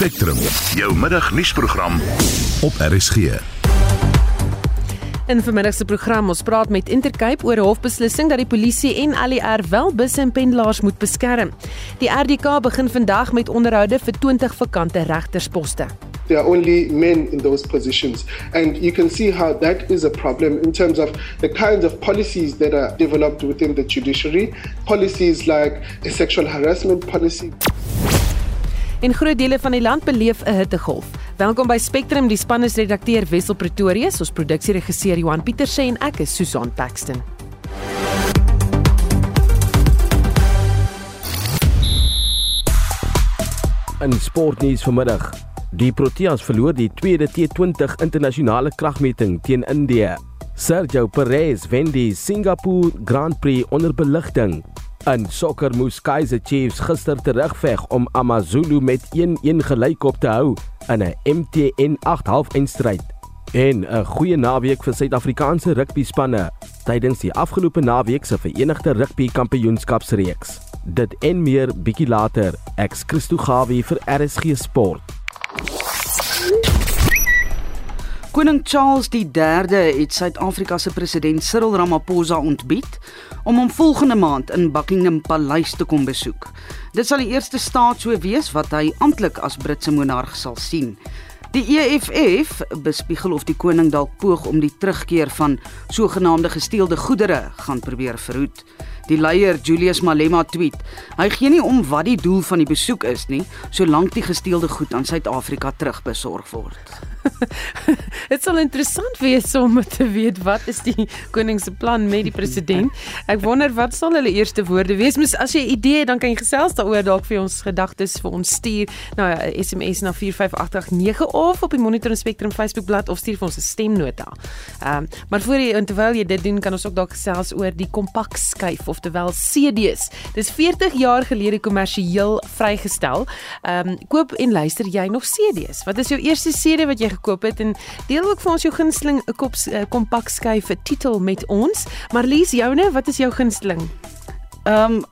Spectrum, jou middagnuusprogram op RSG. In vermiddag se program ons praat met Intercape oor 'n hofbeslissing dat die polisie en ALR wel busse en pendelaars moet beskerm. Die RDK begin vandag met onderhoude vir 20 vakante regtersposte. there are only men in those positions. And you can see how that is a problem in terms of the kinds of policies that are developed within the judiciary. Policies like a sexual harassment policy. In groot dele van die land beleef 'n hittegolf. Welkom by Spectrum, die span is redakteur Wessel Pretorius, ons produksieregisseur Johan Pieterse en ek is Susan Paxton. In sportnuus vanmiddag. Die Proteas verloor die tweede T20 internasionale kragmeting teen Indië. Sergio Perez wen die Singapore Grand Prix onder beligting. In sokker moes Kaizer Chiefs gister terugveg om AmaZulu met 1-1 gelykop te hou in 'n MTN 8 halfeindstryd. En 'n goeie naweek vir Suid-Afrikaanse rugbyspanne tydens die afgelope naweek se Verenigde Rugby Kampioenskapsreeks. Dit en meer bietjie later. Ek's Christo Gawie vir RSG Sport. Koning Charles III het Suid-Afrika se president Cyril Ramaphosa ontbied om hom volgende maand in Buckingham Paleis te kom besoek. Dit sal die eerste staatso wees wat hy amptelik as Britse monarg sal sien. Die EFF bespiegel of die koning dalk poog om die terugkeer van sogenaamde gesteelde goedere gaan probeer verhoed. Die leier Julius Malema tweet: "Hy gee nie om wat die doel van die besoek is nie, solank die gesteelde goed aan Suid-Afrika terugbesorg word." Dit sal interessant wees om te weet wat is die koning se plan met die president. Ek wonder wat sal hulle eerste woorde wees. Mis as jy 'n idee het, dan kan jy gesels daaroor dalk vir ons gedagtes vir ons stuur nou, SMS na 45889 of op die Monitor Spectrum Facebook bladsy of stuur vir ons 'n stemnota. Ehm um, maar voor jy terwyl jy dit doen, kan ons ook dalk gesels oor die kompak skyf oftewel CD's. Dis 40 jaar gelede kommersieel vrygestel. Ehm um, koop en luister jy nog CD's? Wat is jou eerste CD wat jy gekoop het en deel ook vir ons jou gunsteling 'n kop uh, kompak skyf 'n titel met ons. Marlies, joune, wat is jou gunsteling? Ehm um,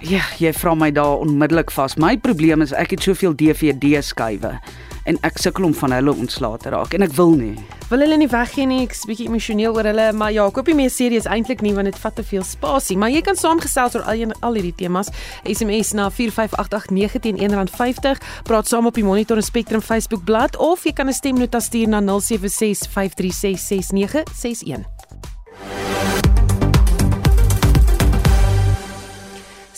ja, jy vra my daar onmiddellik vas. My probleem is ek het soveel DVD skywe en ek sukkel om van hulle ontslae te raak en ek wil nie. Wil hulle nie weggee nie. Ek's bietjie emosioneel oor hulle, maar ja, koop nie meer series eintlik nie want dit vat te veel spasie. Maar jy kan saamgesels oor al al hierdie temas. SMS na 45889 R1.50. Praat saam op die Monitor en Spectrum Facebook bladsy of jy kan 'n stemnota stuur na 0765366961.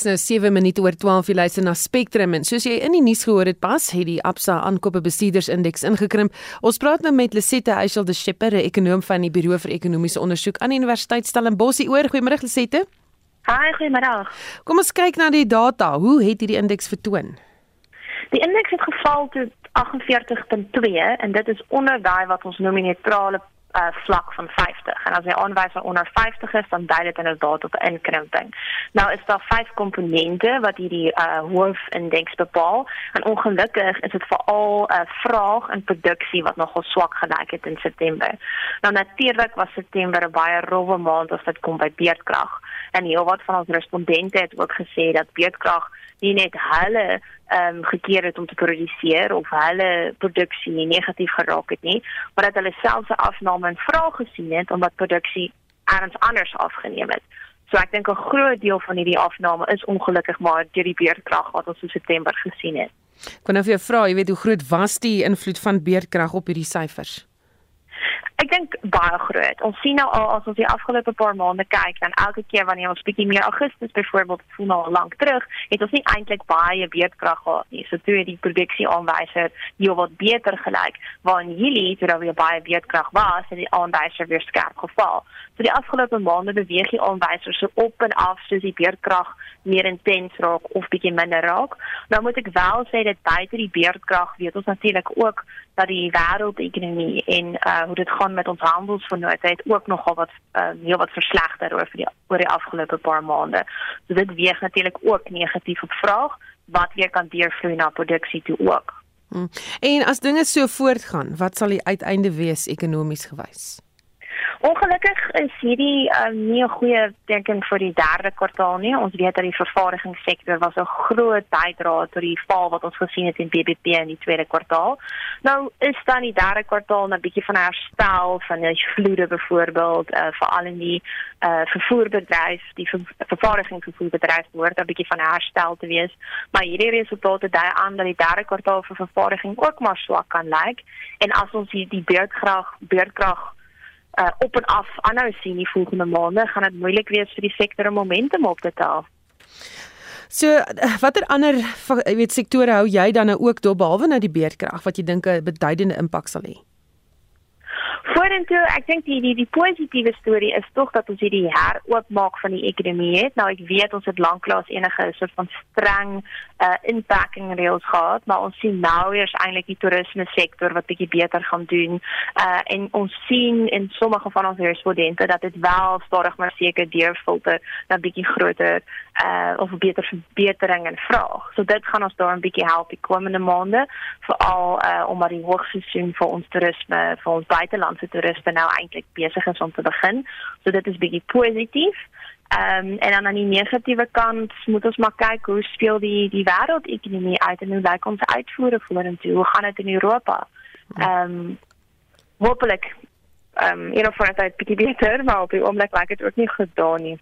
Nou 7 minute oor 12 jy luister na Spectrum en soos jy in die nuus gehoor het pas het die Absa aankope bestuurdersindeks ingekrimp. Ons praat nou met Lisette Eichel de Schipper, 'n ekonom van die Buro vir Ekonomiese Onderzoek aan die Universiteit Stellenbosch. Oor goeiemôre Lisette. Hi, goeiemôre. Kom ons kyk na die data. Hoe het hierdie indeks vertoon? Die indeks het geval tot 48.2 en dit is onder daai wat ons noem die neutrale uh, vlak van 50. En as jy aanwyser onder 50 is, dan dui dit inderdaad op inkrimping. Nou is daar vyf komponente wat hierdie uh, hoofindeks bepaal en ongelukkig is veral 'n uh, vraag en produksie wat nogal swak gelyk het in September. Nou natuurlik was September 'n baie rowwe maand as dit kom by beerdkrag. En heelwat van ons respondente het ook gesê dat beerdkrag nie net hulle ehm um, gekeer het om te produseer of hulle produksie negatief geraak het nie, maar dat hulle selfs 'n afname in vraag gesien het omdat produksie ergens anders afgeneem het. So ek dink 'n groot deel van hierdie afname is ongelukkig maar deur die beerdkrag wat ons in September gesien het. Ek kon nou vir jou vra, jy weet hoe groot was die invloed van beerdkrag op hierdie syfers? Ek dink baie groot. Ons sien nou al as ons die afgelope paar maande kyk, dan elke keer wanneer ons bietjie meer Augustus byvoorbeeld voel nou lank terug, het ons nie eintlik baie beerdkrag gehad nie. So toe die produksie aanwyser heel wat beter gelyk, waar in Julie toe daar weer baie beerdkrag was, het die aanwyser weer skerp geval. So die afgelope maande beweeg die aanwyser so op en af soos die beerdkrag meer intens raak of bietjie minder raak. Nou moet ek wel sê dat buite die beerdkrag weet ons natuurlik ook dat die wêreldekonomie en uh hoe dit gaan met ons handelsvernote het ook nogal wat uh heel wat verslegter oor vir die oor die afgelope paar maande. So dit weeg natuurlik ook negatief op vraag wat weer kan deurvloei na produksie toe ook. Hmm. En as dinge so voortgaan, wat sal die uiteinde wees ekonomies gewys? Ongelukkig is hierdie um, nie 'n goeie teken vir die derde kwartaal nie. Ons weet dat die vervaardigingssektor was 'n groot bydraer tot die val wat ons gesien het in BBP in die tweede kwartaal. Nou is dan die derde kwartaal 'n bietjie van herstel van die vloede byvoorbeeld, uh, veral in die uh, vervoerbedryf, die ver vervaardigingsvervoerbedryf behoort 'n bietjie van herstel te wees. Maar hierdie resultate dui aan dat die derde kwartaal vir vervaardiging ook maar swak kan lyk en as ons hier die beurtkrag beurtkrag uh, op en af aanhou sien die volgende maande, gaan dit moeilik wees vir die sektor om momentum op te tel. So uh, watter ander jy weet sektore hou jy dan nou ook dop behalwe nou die beerdkrag wat jy dink 'n beduidende impak sal hê? Vorentoe, ek dink die die die positiewe storie is tog dat ons hierdie heroopmaak van die ekonomie het. Nou ek weet ons het lanklaas enige soort van streng uh inpakking reëls gehad, maar ons sien nou eers eintlik die toerisme sektor wat bietjie beter gaan doen. Uh en ons sien in sommige van ons respondente dat dit wel stadig maar seker deurfilter na bietjie groter uh of beter verbetering en vraag. So dit gaan ons daar 'n bietjie help die komende maande, veral uh omdat die hoogseisoen vir ons toerisme, vir ons buitelandse toeriste nou eintlik besig is om te begin. So dit is bietjie positief. Ehm um, en dan aan die negatiewe kant moet ons maar kyk hoe speel die die wêreldekonomie uit en hoe lyk ons uitvoere vorentoe? Hoe gaan dit in Europa? Ehm um, hopelik ehm um, een of ander tyd bietjie beter, maar op die oomblik lyk dit ook nie goed daar nie.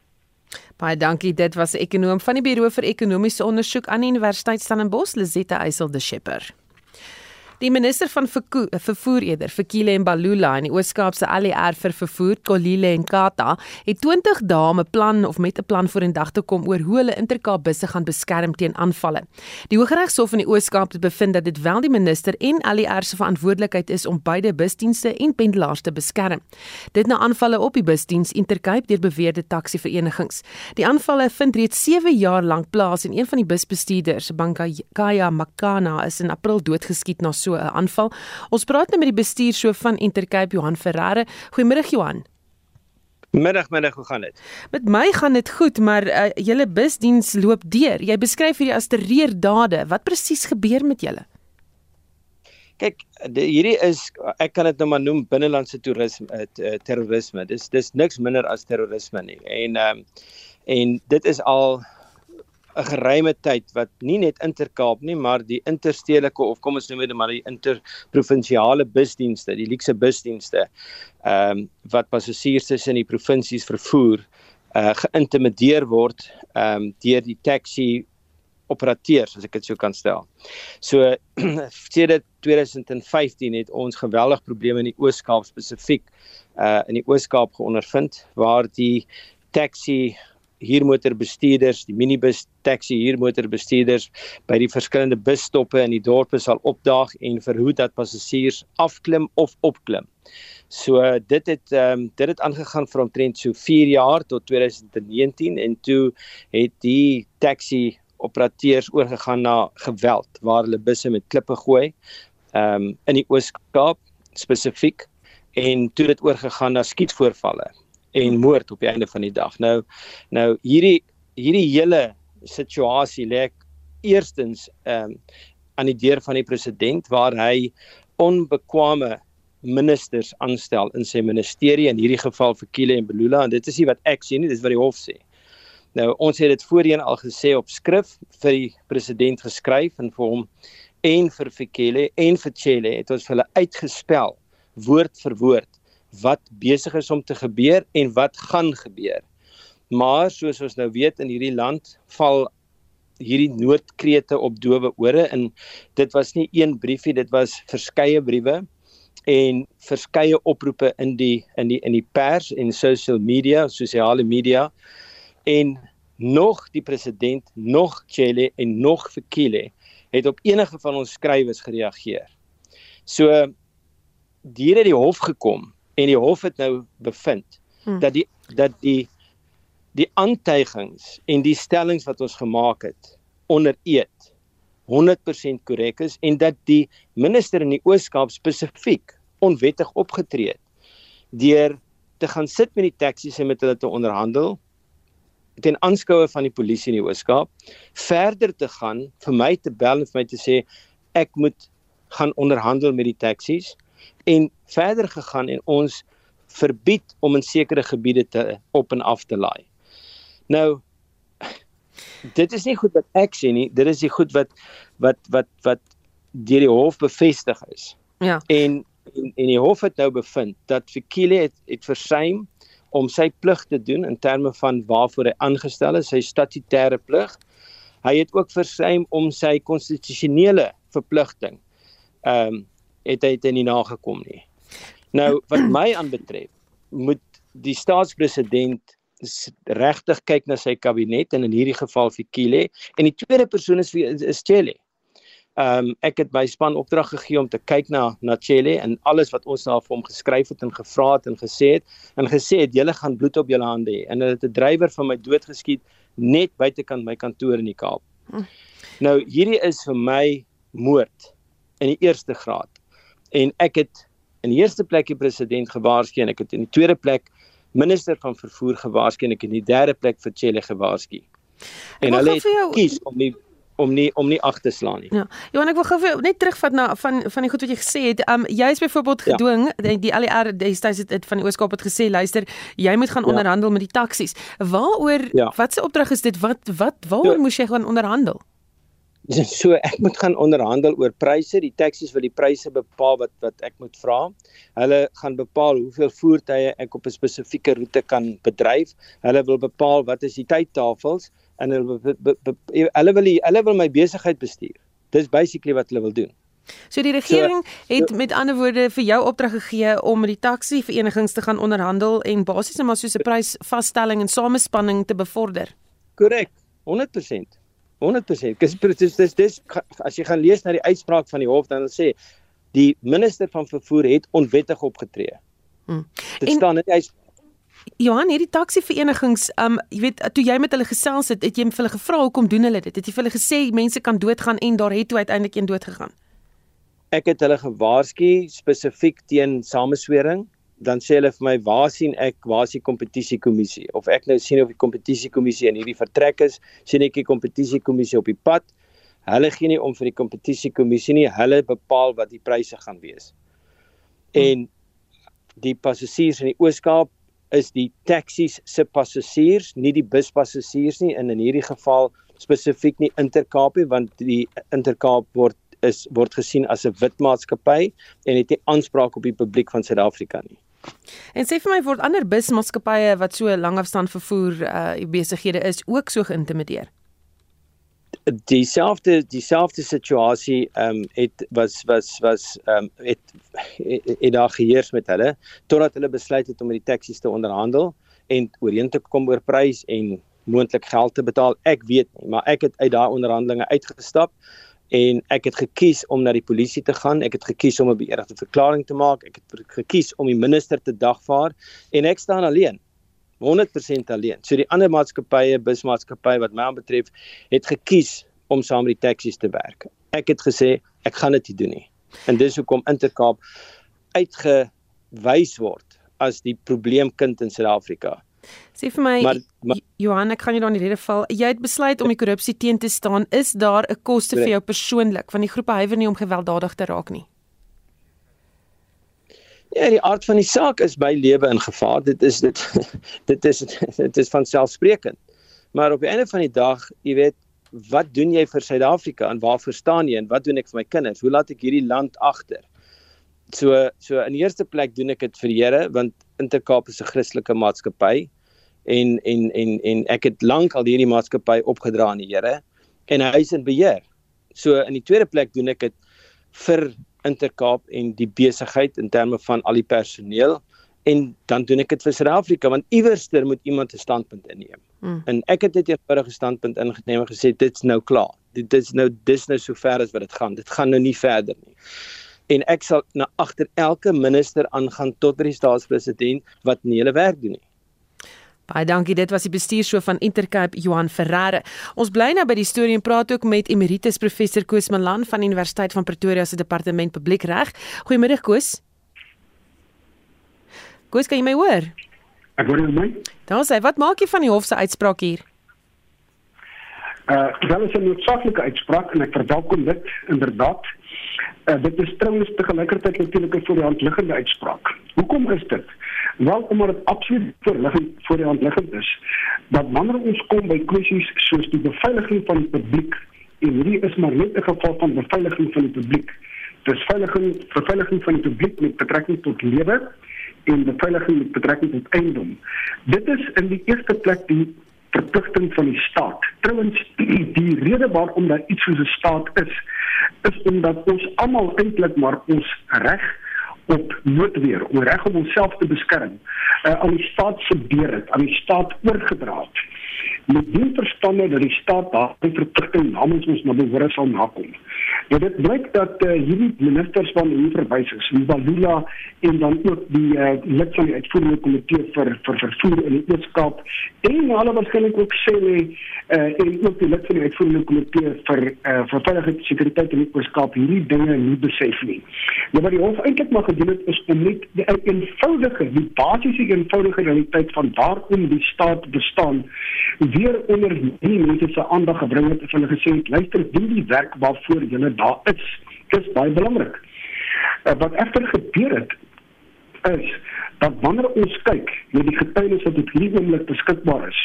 Baie dankie. Dit was 'n ekonom van die Buro vir Ekonomiese Onderzoek aan die Universiteit Stellenbosch, Lizette Eysel de Schepper. Die minister van vervoer eerder vir Kile en Balula in die Oos-Kaapse ALR vir vervoer Kolile en Kata het 20 dae 'n plan of met 'n plan vorendag te kom oor hoe hulle Intercape busse gaan beskerm teen aanvalle. Die Hooggeregshof in die Oos-Kaap het bevind dat dit wel die minister en ALR se verantwoordelikheid is om beide busdienste en pendelaars te beskerm. Dit na aanvalle op die busdiens Intercape deur beweerde taxi-verenigings. Die aanvalle vind reeds 7 jaar lank plaas en een van die busbestuurders, Bankaya Makana, is in April doodgeskiet na so 'n aanval. Ons praat nou met die bestuurshoof van Intercape Johan Ferreira. Goeiemôre Johan. Middag, middag, hoe gaan dit? Met my gaan dit goed, maar uh, julle busdiens loop deur. Jy beskryf hierdie as terreurdade. Wat presies gebeur met julle? Kyk, die, hierdie is ek kan dit nou maar noem binnelandse toerisme, uh, terrorisme. Dis dis niks minder as terrorisme nie. En ehm um, en dit is al 'n geruime tyd wat nie net Intercape nie, maar die interstedelike of kom ons noem dit maar die interprovinsiale busdienste, die luukse busdienste, ehm um, wat passasiers tussen die provinsies vervoer, uh geïntimideer word ehm um, deur die taxi operateurs as ek dit so kan stel. So sedert 2015 het ons geweldig probleme in die Oos-Kaap spesifiek uh in die Oos-Kaap geondervind waar die taxi huurmotorbestuurders, die minibus taxi huurmotorbestuurders by die verskillende busstoppe in die dorpe sal opdaag en verhoed dat passasiers afklim of opklim. So dit het ehm um, dit het aangegaan vir omtrent so 4 jaar tot 2019 en toe het die taxi operateurs oorgegaan na geweld waar hulle busse met klippe gooi ehm um, in die Oos-Kaap spesifiek en toe dit oorgegaan na skietvoorvalle en moord op die einde van die dag. Nou nou hierdie hierdie hele situasie lê eerstens ehm um, aan die deur van die president waar hy onbekwame ministers aanstel in sy ministerie in hierdie geval vir Kile en Belula en dit is nie wat ek sê nie dis wat die hof sê. Nou ons het dit voorheen al gesê op skrif vir die president geskryf en vir hom en vir Fikile en vir Chele het ons vir hulle uitgespel woord vir woord wat besig is om te gebeur en wat gaan gebeur. Maar soos ons nou weet in hierdie land val hierdie noodkrete op dowe ore en dit was nie een briefie, dit was verskeie briewe en verskeie oproepe in die in die in die pers en social media, sosiale media en nog die president, nog Chele en nog Fikile het op enige van ons skrywes gereageer. So diere het die hof gekom en die hof het nou bevind hmm. dat die dat die die aantuigings en die stellings wat ons gemaak het onder eed 100% korrek is en dat die minister in die Oos-Kaap spesifiek onwettig opgetree het deur te gaan sit met die taksies en met hulle te onderhandel ten aanskoue van die polisie in die Oos-Kaap verder te gaan vir my te bel en vir my te sê ek moet gaan onderhandel met die taksies en verder gegaan en ons verbied om in sekere gebiede te op en af te laai. Nou dit is nie goed wat ek sê nie, dit is die goed wat wat wat wat deur die hof bevestig is. Ja. En en, en die hof het nou bevind dat Fikile het het versuim om sy plig te doen in terme van waarvoor hy aangestel is, sy statutêre plig. Hy het ook versuim om sy konstitusionele verpligting ehm um, het hy dit nie nagekom nie. Nou wat my aanbetref, moet die staatspresident regtig kyk na sy kabinet en in hierdie geval Fikile en die tweede persoon is is Chele. Ehm um, ek het my span opdrag gegee om te kyk na na Chele en alles wat ons daar vir hom geskryf het en gevra het en gesê het en gesê het julle gaan bloed op julle hande hê en hulle het 'n drywer van my dood geskiet net buitekant my kantoor in die Kaap. Nou hierdie is vir my moord in die eerste graad. En ek het in die eerste plek die president gewaarsku en ek het in die tweede plek minister van vervoer gewaarsku en ek in die derde plek vir Chele gewaarsku. En hulle het jou... kies om nie om nie om nie ag te slaan nie. Ja. Johan ek wil gou net terugvat na van van die goed wat jy gesê het. Um jy is byvoorbeeld gedwing ja. die, die ALR destyds het, het van die Ooskaap het gesê luister, jy moet gaan ja. onderhandel met die taksies. Waaroor ja. wat se opdrag is dit? Wat wat waaroor ja. moes jy gaan onderhandel? so ek moet gaan onderhandel oor pryse. Die taksies wil die pryse bepaal wat wat ek moet vra. Hulle gaan bepaal hoeveel voertuie ek op 'n spesifieke roete kan bedryf. Hulle wil bepaal wat is die tydtafels en hulle be, be, be, hulle wil hulle wil my besigheid bestuur. Dis basically wat hulle wil doen. So die regering so, het met ander woorde vir jou opdrag gegee om met die taxi verenigings te gaan onderhandel en basies net maar so 'n prysvasstelling en samespanning te bevorder. Korrek. 100%. 100%. Dis dis dis dis as jy gaan lees na die uitspraak van die hof dan sê die minister van vervoer het onwettig opgetree. Hmm. Dit en, staan in hy Johan, hierdie taksiverenigings, um jy weet toe jy met hulle gesels het, het jy vir hulle gevra hoekom doen hulle dit? Het jy vir hulle gesê mense kan doodgaan en daar het toe uiteindelik een dood gegaan? Ek het hulle gewaarsku spesifiek teen sameswering dan sê hulle vir my waar sien ek waar is die kompetisiekommissie of ek nou sien of die kompetisiekommissie in hierdie vertrek is sien ek die kompetisiekommissie op die pad. Hulle gee nie om vir die kompetisiekommissie nie. Hulle bepaal wat die pryse gaan wees. En die passasiers in die Oos-Kaap is die taksies se passasiers nie die buspassasiers nie. En in hierdie geval spesifiek nie Intercape want die Intercape word is word gesien as 'n wit maatskappy en het nie aanspraak op die publiek van Suid-Afrika nie. En sê vir my word ander busmaatskappye wat so langafstand vervoer uh besighede is ook so geïntimideer? Dieselfde dieselfde situasie ehm um, het was was was ehm um, het het daar geheers met hulle totdat hulle besluit het om met die taksies te onderhandel en ooreen te kom oor prys en moontlik geld te betaal. Ek weet nie, maar ek het uit daai onderhandelinge uitgestap en ek het gekies om na die polisie te gaan. Ek het gekies om 'n beëdigde verklaring te maak. Ek het gekies om die minister te dagvaar en ek staan alleen. 100% alleen. So die ander maatskappye, busmaatskappye wat my aanbetref, het gekies om saam met die taksies te werk. Ek het gesê ek gaan dit nie doen nie. En dis hoekom Intercape uitgewys word as die probleemkind in Suid-Afrika. Sê vir my maar, maar, Johan, ek kan nie dan die rede val. Jy het besluit om die korrupsie teen te staan. Is daar 'n koste vir jou persoonlik van die groepe huiwer nie om gewelddadig te raak nie? Ja, die aard van die saak is by lewe in gevaar. Dit is dit dit is dit is van selfsprekend. Maar op die einde van die dag, jy weet, wat doen jy vir Suid-Afrika en waarvoor staan jy en wat doen ek vir my kinders? Hoe laat ek hierdie land agter? So so in eerste plek doen ek dit vir die Here want Intercape is 'n Christelike maatskappy en en en en ek het lank al hierdie maatskappy opgedra aan die Here en hy is in beheer. So in die tweede plek doen ek dit vir Intercape en die besigheid in terme van al die personeel en dan doen ek dit vir Suid-Afrika want iewerster moet iemand 'n standpunt inneem. Mm. En ek het dit eenvoudige standpunt ingeneem en gesê dit's nou klaar. Dit is nou dis nou so ver as wat dit gaan. Dit gaan nou nie verder nie. En ek sal na agter elke minister aangaan tot by die staatspresident wat nie hulle werk doen nie. Baie dankie. Dit was die bestuurshoof van Intercape, Johan Ferreira. Ons bly nou by die storie en praat ook met Emeritus Professor Koos Malan van Universiteit van Pretoria se Departement Publiekreg. Goeiemiddag Koos. Koos, kan jy my hoor? Ek hoor my. Dan sê, wat maak jy van die hof se uitspraak hier? Uh, dit is 'n noodsaaklike uitspraak en ek verwelkom dit inderdaad. Uh, dit is trouwens tegelijkertijd natuurlijk een voor de hand liggende uitspraak. Hoekom is dit? Wel, omdat het absoluut voor de hand liggend is dat wanneer ons komt bij kwesties zoals de beveiliging van het publiek, en hier is maar net een geval van beveiliging van het publiek. Dus veiliging, beveiliging van het publiek met betrekking tot leven en beveiliging met betrekking tot eiendom. Dit is in die eerste plek die verpligting van die staat. Trouwens die rede waarom daar iets soos 'n staat is, is omdat ons almal eintlik maar ons reg op noodweer, om reg om onsself te beskerm, uh, aan die staat se deur het, aan die staat oorgedra het. Met die verstande dat die staat daardie verpligting namens ons na behoore sal nakom. Ja, dit blyk dat uh, hierdie ministers van hier verwys is, Mbalula en dan ook die uh, lid van die uitvoerende komitee vir vir vervoer in die Ooskaap en hulle waarskynlik ook sê uh, en ook die lid van die uitvoerende komitee vir uh, vir veiligheid en sekuriteit in die Ooskaap hierdie dinge nie besef nie. Ja, wat die hof eintlik maar gedoen het is om net die eenvoudige, die basiese eenvoudige realiteit van waarom die staat bestaan weer onder die mense se aandag gebring het en hulle gesê het luister, doen die werk waarvoor jy daar is. Dis baie belangrik. Uh, wat egter gebeur het is dat wanneer ons kyk na die getuienis wat op hierdie oomblik beskikbaar is,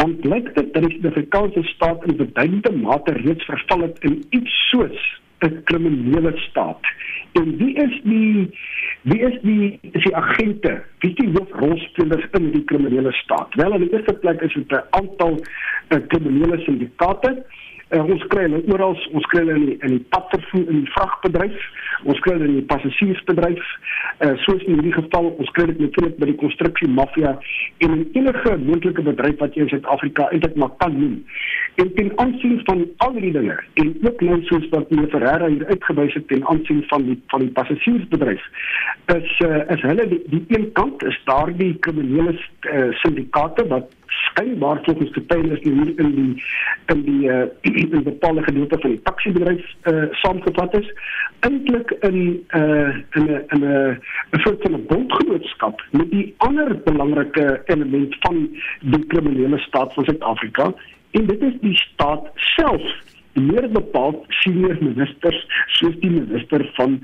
dan blyk dit dat die Suid-Afrikaanse staat in beduidende mate reeds verval het in iets soos 'n kriminele staat. En wie is die wie is die is die agente? Wie is die hoofrolspelers in die kriminele staat? Wel, in die eerste plek is dit 'n aantal uh, kriminele syndikaate Uh, ons kry hulle oral, ons kry hulle in die, in die padvervoer die vragbedryf, ons kry hulle in die passasiersbedryf. Uh soos in hierdie geval, ons kry dit natuurlik by die konstruksie mafia en in enige moontlike bedryf wat jy in Suid-Afrika eintlik maar kan noem. En ten aansien van al die dinge en ook nou soos wat meneer Ferreira hier uitgewys het ten aansien van die van die passasiersbedryf, is uh, is hulle die, die een kant is daardie kriminele uh, syndikaate wat skynbaar volgens getuienis hier in die in die uh, in bepaalde gedeelte van die taxi-bedryf uh, saamgevat is. Eintlik in uh, in 'n in 'n 'n soort van 'n bondgenootskap met die ander belangrike element van die kriminele staat van Suid-Afrika. En dit is die staat self meer bepaald senior ministers soos die minister van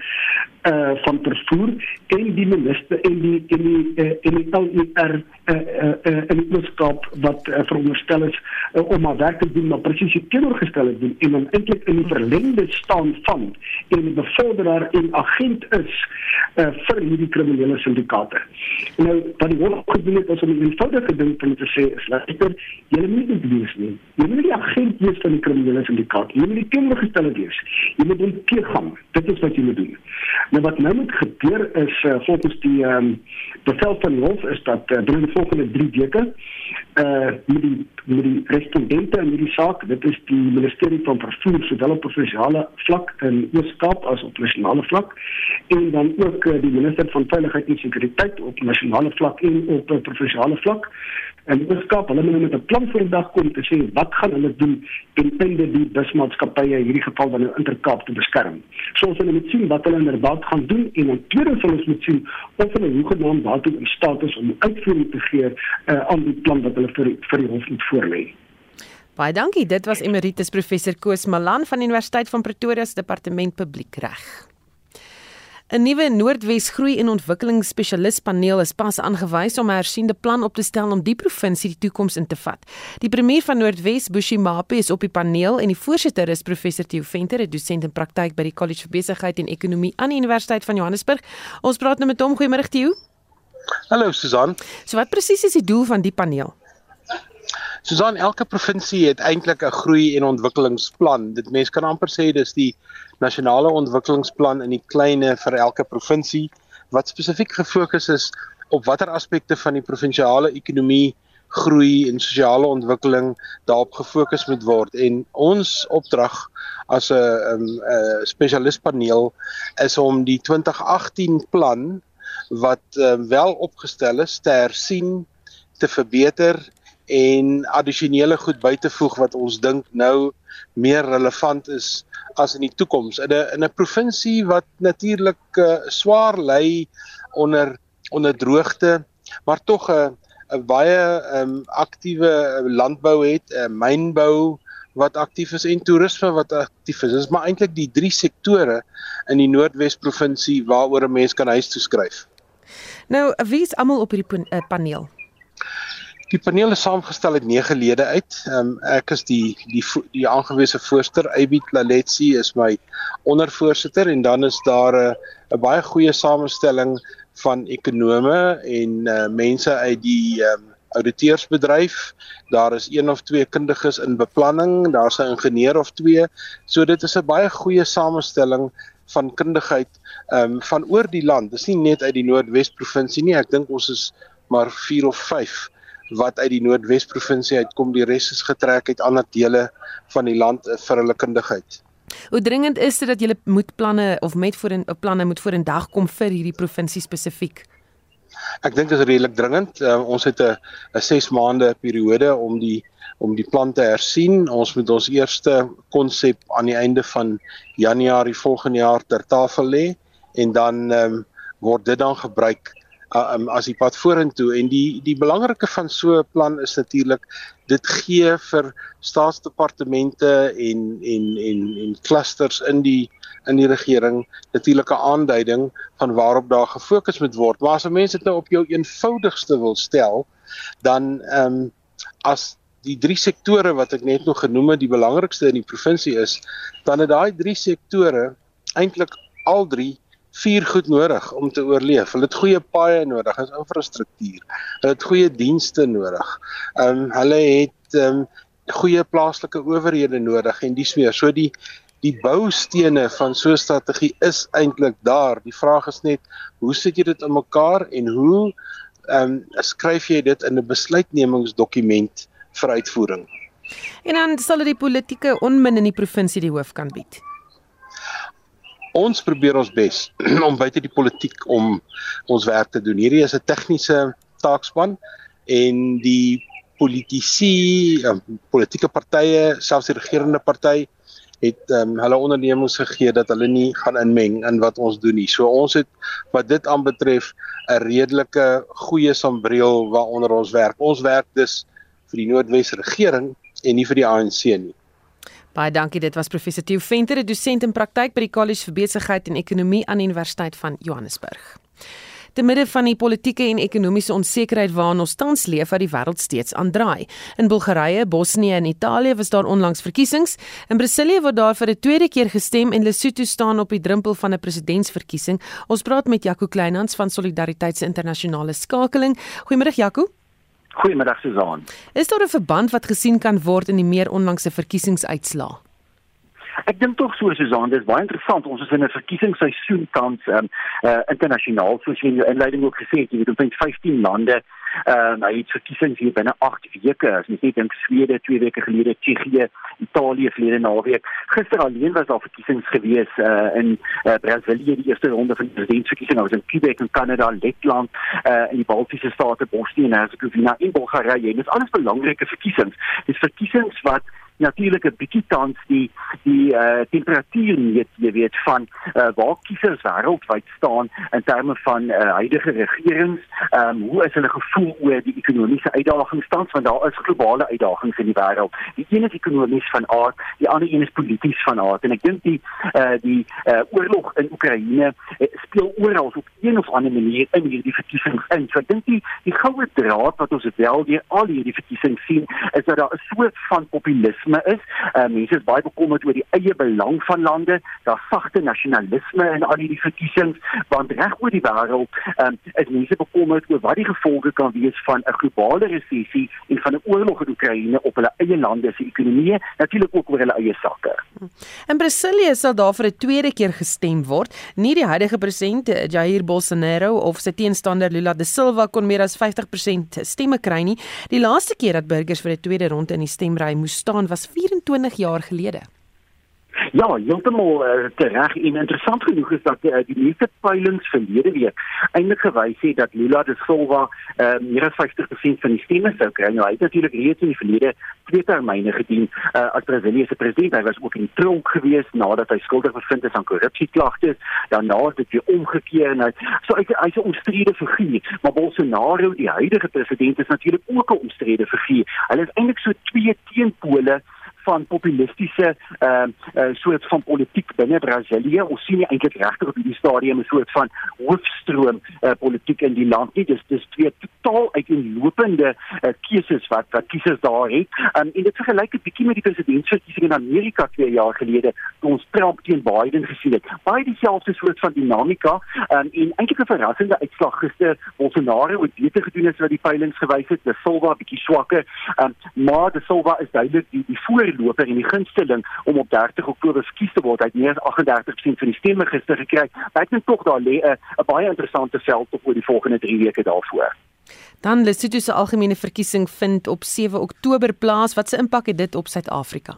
uh van vervoer en die minister en die en die uh, en die LER uh uh, uh in die wetenskap wat uh, veronderstel is uh, om maar werk te doen maar presies die teenoorgestelde doen en dan eintlik in die verlengde staan van en 'n bevorderaar en agent is uh vir hierdie kriminele syndikaate. Nou wat die hof gedoen het is om 'n eenvoudige ding te sê is dat ek julle nie dit wees nie. Jy moet nie die agent wees van die kriminele syndikaat. Jy moet die teenoorgestelde wees. Jy moet teegang. Dit is wat jy moet doen. Nou wat nou moet gebeur is uh, volgens die um, bevel van die hof is dat uh, die volgende 3 weke uh met die met die respondente in hierdie saak, dit is die ministerie van vervoer sowel op provinsiale vlak in Oos-Kaap as op nasionale vlak. En dan ook uh, die minister van veiligheid en sekuriteit op nasionale vlak en op uh, provinsiale vlak en die Weskaap hulle met 'n plan vir die dag kom te sê wat gaan hulle doen ten einde die busmaatskappye hierdie geval nou Intercape te beskerm. So ons moet sien wat hulle inderdaad gaan doen en dan tweede sal ons moet sien of hulle hoegenaamd daartoe in staat is om uitvoering te gee uh, aan die plan wat hulle vir vir die hof moet voorlê. Baie dankie. Dit was emeritus professor Koos Malan van Universiteit van Pretoria se departement publiekreg. 'n Nuwe Noordwes Groei en Ontwikkeling Spesialispaneel is pas aangewys om 'n hersiende plan op te stel om die provinsie die toekoms in te vat. Die premier van Noordwes, Bushi Mape, is op die paneel en die voorsitter is professor Theo Venter, 'n dosent in praktyk by die College vir Besigheid en Ekonomie aan die Universiteit van Johannesburg. Ons praat nou met hom. Goeiemôre Theo. Hallo Susan. So wat presies is die doel van die paneel? Susan, elke provinsie het eintlik 'n groei en ontwikkelingsplan. Dit mense kan amper sê dis die nasionale ontwikkelingsplan in die kleinste vir elke provinsie wat spesifiek gefokus is op watter aspekte van die provinsiale ekonomie groei en sosiale ontwikkeling daarop gefokus moet word en ons opdrag as 'n 'n spesialistpaneel is om die 2018 plan wat um, wel opgestel is te hersien te verbeter en addisionele goed by te voeg wat ons dink nou meer relevant is as in die toekoms in 'n in 'n provinsie wat natuurlik uh, swaar ly onder onder droogte maar tog 'n 'n baie um, aktiewe landbou het, 'n mynbou wat aktief is en toerisme wat aktief is. Dit is maar eintlik die drie sektore in die Noordwes provinsie waaroor 'n mens kan huis toe skryf. Nou, wie is almal op hierdie eh, paneel? Die paneel is saamgestel uit 9 lede uit. Um, ek is die die die aangewese voorsteur, Abit Laletsi is my ondervoorsitter en dan is daar 'n uh, baie goeie samestelling van ekonome en uh, mense uit die um, ouditeursbedryf. Daar is een of twee kundiges in beplanning, daar's 'n ingenieur of twee. So dit is 'n baie goeie samestelling van kundigheid um, van oor die land. Dis nie net uit die Noordwes provinsie nie. Ek dink ons is maar 4 of 5 wat uit die Noordwes provinsie uitkom, die res is getrek uit ander dele van die land eh, vir hulle kundigheid. Hoe dringend is dit dat julle moet planne of met voor 'n planne moet voor in dag kom vir hierdie provinsie spesifiek? Ek dink dit is redelik dringend. Uh, ons het 'n 'n 6 maande periode om die om die plan te hersien. Ons moet ons eerste konsep aan die einde van Januarie volgende jaar ter tafel lê en dan um, word dit dan gebruik um, as die pad vorentoe en die die belangrike van so 'n plan is natuurlik dit gee vir staatsdepartemente en en en en clusters in die in die regering natuurlik 'n aanduiding van waarop daar gefokus moet word. Maar as mense dit nou op jou eenvoudigste wil stel, dan ehm um, as die drie sektore wat ek net nog genoem het, die belangrikste in die provinsie is, dan het daai drie sektore eintlik al drie vier goed nodig om te oorleef. Hulle het goeie paaie nodig, hulle het infrastruktuur. Hulle het goeie dienste nodig. Ehm um, hulle het ehm um, goeie plaaslike owerhede nodig en dis meer. So die die boustene van so 'n strategie is eintlik daar. Die vraag is net hoe sit jy dit in mekaar en hoe ehm um, skryf jy dit in 'n besluitnemingsdokument vir uitvoering? En dan sal dit die politieke onmin in die provinsie die hoof kan bied ons probeer ons bes om buite die politiek om ons werk te doen. Hierdie is 'n tegniese taakspan en die politici, um, politieke partye, selfs die regerende party het um, hulle ondernemings gegee dat hulle nie gaan inmeng in wat ons doen nie. So ons het wat dit aanbetref 'n redelike goeie sambreel waaronder ons werk. Ons werk dus vir die Noordwes regering en nie vir die ANC nie. Baie dankie. Dit was professor Theo Venter, 'n dosent in praktyk by die College vir Besigheid en Ekonomie aan die Universiteit van Johannesburg. Te midde van die politieke en ekonomiese onsekerheid waarin ons tans leef, wat die wêreld steeds aandraai. In Bulgarië, Bosnië en Italië was daar onlangs verkiesings. In Brasilië word daar vir 'n tweede keer gestem en Lesotho staan op die drempel van 'n presidentsverkiesing. Ons praat met Jaco Kleinhans van Solidariteit se internasionale skakeling. Goeiemôre Jaco. Goeiemiddag Susan. Is daar 'n verband wat gesien kan word in die meer onlangse verkiesingsuitslae? Ek dink tog so Susan, dit is baie interessant. Ons is in 'n verkiesingsseisoen tans um, uh internasionaal soos jy in jou inleiding ook gesê het, jy weet omtrent 15 lande Ehm uh, het verkiesings hier binne 8 weke. As jy dink Swede 2 weke gelede, Tsjechië, Italië verlede naweek. Gister alleen was daar verkiesings gewees uh, in uh, Brasilië die eerste ronde van die presidentsverkiesing. Ons in Quebec en Kanada, Letland, uh, in die Baltiese state, Bosnië en Herzegovina en Bulgarië. Dit is alles belangrike verkiesings. Dis verkiesings wat natuurlik 'n bietjie tans die die uh, temperatuur meet jy weet van uh, waar kiesers wêreldwyd staan in terme van uh, huidige regerings. Um, hoe is hulle gevoel oor die ekonomiese uitdagings tans want daar is globale uitdagings in die wêreld. Die een is ekonomies van aard die ander een is polities van aard. En ek dink die uh, die uh, oorlog in Oekraïne uh, speel oral op een of ander manier in hierdie verkiesings in. So ek dink die die goue draad wat ons wel deur al hierdie verkiesings sien is dat daar 'n soort van populisme nasionalisme is. Uh, mense is baie bekommerd oor die eie belang van lande. Daar's sagte nasionalisme in al hierdie verkiesings want reg oor die wêreld um, is mense bekommerd oor wat die gevolge kan wees van 'n globale resessie en van 'n oorlog in Oekraïne op hulle eie lande se ekonomie, natuurlik ook oor hulle eie sakke. In Brasilië sal daar vir 'n tweede keer gestem word. Nie die huidige president Jair Bolsonaro of sy teenstander Lula da Silva kon meer as 50% stemme kry nie. Die laaste keer dat burgers vir 'n tweede ronde in die stemry moes staan was 24 jaar gelede. Ja, heeltemal uh, tereg en interessant genoeg is dat uh, die nuutste peilings verlede week eintlik gewys het dat Lula da Silva uh, meer as 50% van die stemme sou kry. Nou, hy het natuurlik reeds in die verlede twee termyne gedien uh, as Brasilië se president. Hy was ook in tronk gewees nadat hy skuldig bevind is aan korrupsieklagtes. Daarna het dit weer omgekeer en hy so hy's hy 'n omstrede figuur. Maar Bolsonaro, die huidige president, is natuurlik ook 'n omstrede figuur. Hulle is eintlik so twee teenpole van populistiese ehm uh, uh, soort van politiek binne Brasilië. Ons sien nie eintlik regtig op hierdie stadium 'n soort van hoofstroom uh, politiek in die land nie. Dis dis twee totaal uiteenlopende uh, keuses wat wat kiesers daar het. Um, en dit vergelyk 'n bietjie met die presidentsverkiesing in Amerika 2 jaar gelede toe ons Trump teen Biden gesien het. Baie dieselfde soort van dinamika um, en eintlik 'n verrassende uitslag gister Bolsonaro het beter gedoen as wat die peilings gewys het. De Silva bietjie swakker. Um, maar De Silva is duidelik die die voorloper en die gunsteling om op 30 Oktober verkies te word. Hy het meer as 38% van die stemme gister gekry. Ek dink tog daar lê 'n baie interessante veld op oor die volgende 3 weke daarvoor. Dan Lesotho se algemene verkiesing vind op 7 Oktober plaas. Wat se impak het dit op Suid-Afrika?